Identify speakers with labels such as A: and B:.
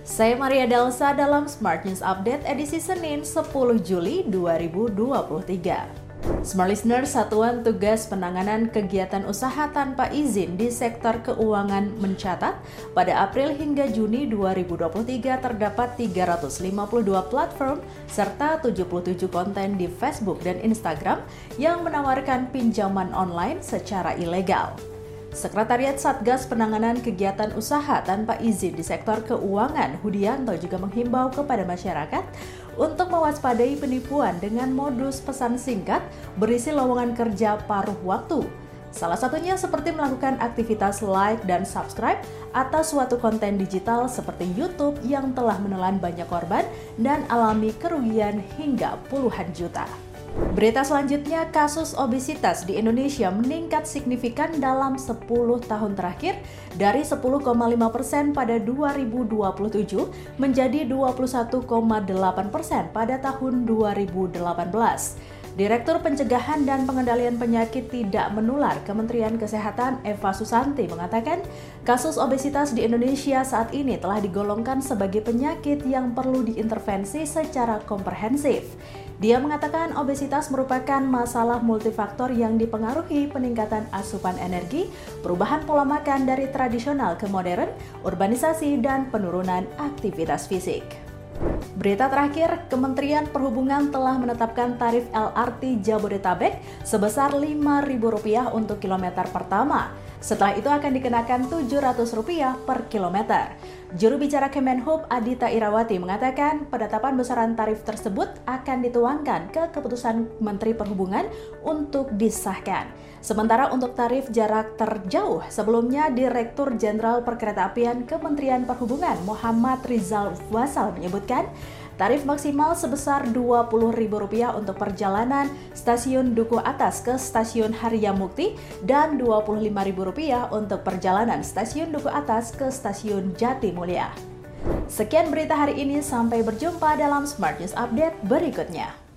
A: Saya Maria Delsa dalam Smart News Update edisi Senin 10 Juli 2023. Smart Listener, Satuan Tugas Penanganan Kegiatan Usaha Tanpa Izin di Sektor Keuangan mencatat, pada April hingga Juni 2023 terdapat 352 platform serta 77 konten di Facebook dan Instagram yang menawarkan pinjaman online secara ilegal. Sekretariat Satgas Penanganan Kegiatan Usaha Tanpa Izin di Sektor Keuangan, Hudianto juga menghimbau kepada masyarakat untuk mewaspadai penipuan dengan modus pesan singkat berisi lowongan kerja paruh waktu. Salah satunya seperti melakukan aktivitas like dan subscribe atas suatu konten digital seperti YouTube yang telah menelan banyak korban dan alami kerugian hingga puluhan juta. Berita selanjutnya, kasus obesitas di Indonesia meningkat signifikan dalam 10 tahun terakhir dari 10,5 persen pada 2027 menjadi 21,8 persen pada tahun 2018. Direktur Pencegahan dan Pengendalian Penyakit Tidak Menular Kementerian Kesehatan Eva Susanti mengatakan, kasus obesitas di Indonesia saat ini telah digolongkan sebagai penyakit yang perlu diintervensi secara komprehensif. Dia mengatakan obesitas merupakan masalah multifaktor yang dipengaruhi peningkatan asupan energi, perubahan pola makan dari tradisional ke modern, urbanisasi, dan penurunan aktivitas fisik. Berita terakhir, Kementerian Perhubungan telah menetapkan tarif LRT Jabodetabek sebesar Rp5.000 untuk kilometer pertama setelah itu akan dikenakan Rp700 per kilometer. Juru bicara Kemenhub Adita Irawati mengatakan penetapan besaran tarif tersebut akan dituangkan ke keputusan Menteri Perhubungan untuk disahkan. Sementara untuk tarif jarak terjauh, sebelumnya Direktur Jenderal Perkeretaapian Kementerian Perhubungan Muhammad Rizal Wasal menyebutkan Tarif maksimal sebesar Rp20.000 untuk perjalanan stasiun Duku Atas ke stasiun Haryamukti dan Rp25.000 untuk perjalanan stasiun Duku Atas ke stasiun Jatimulya. Sekian berita hari ini, sampai berjumpa dalam Smart News Update berikutnya.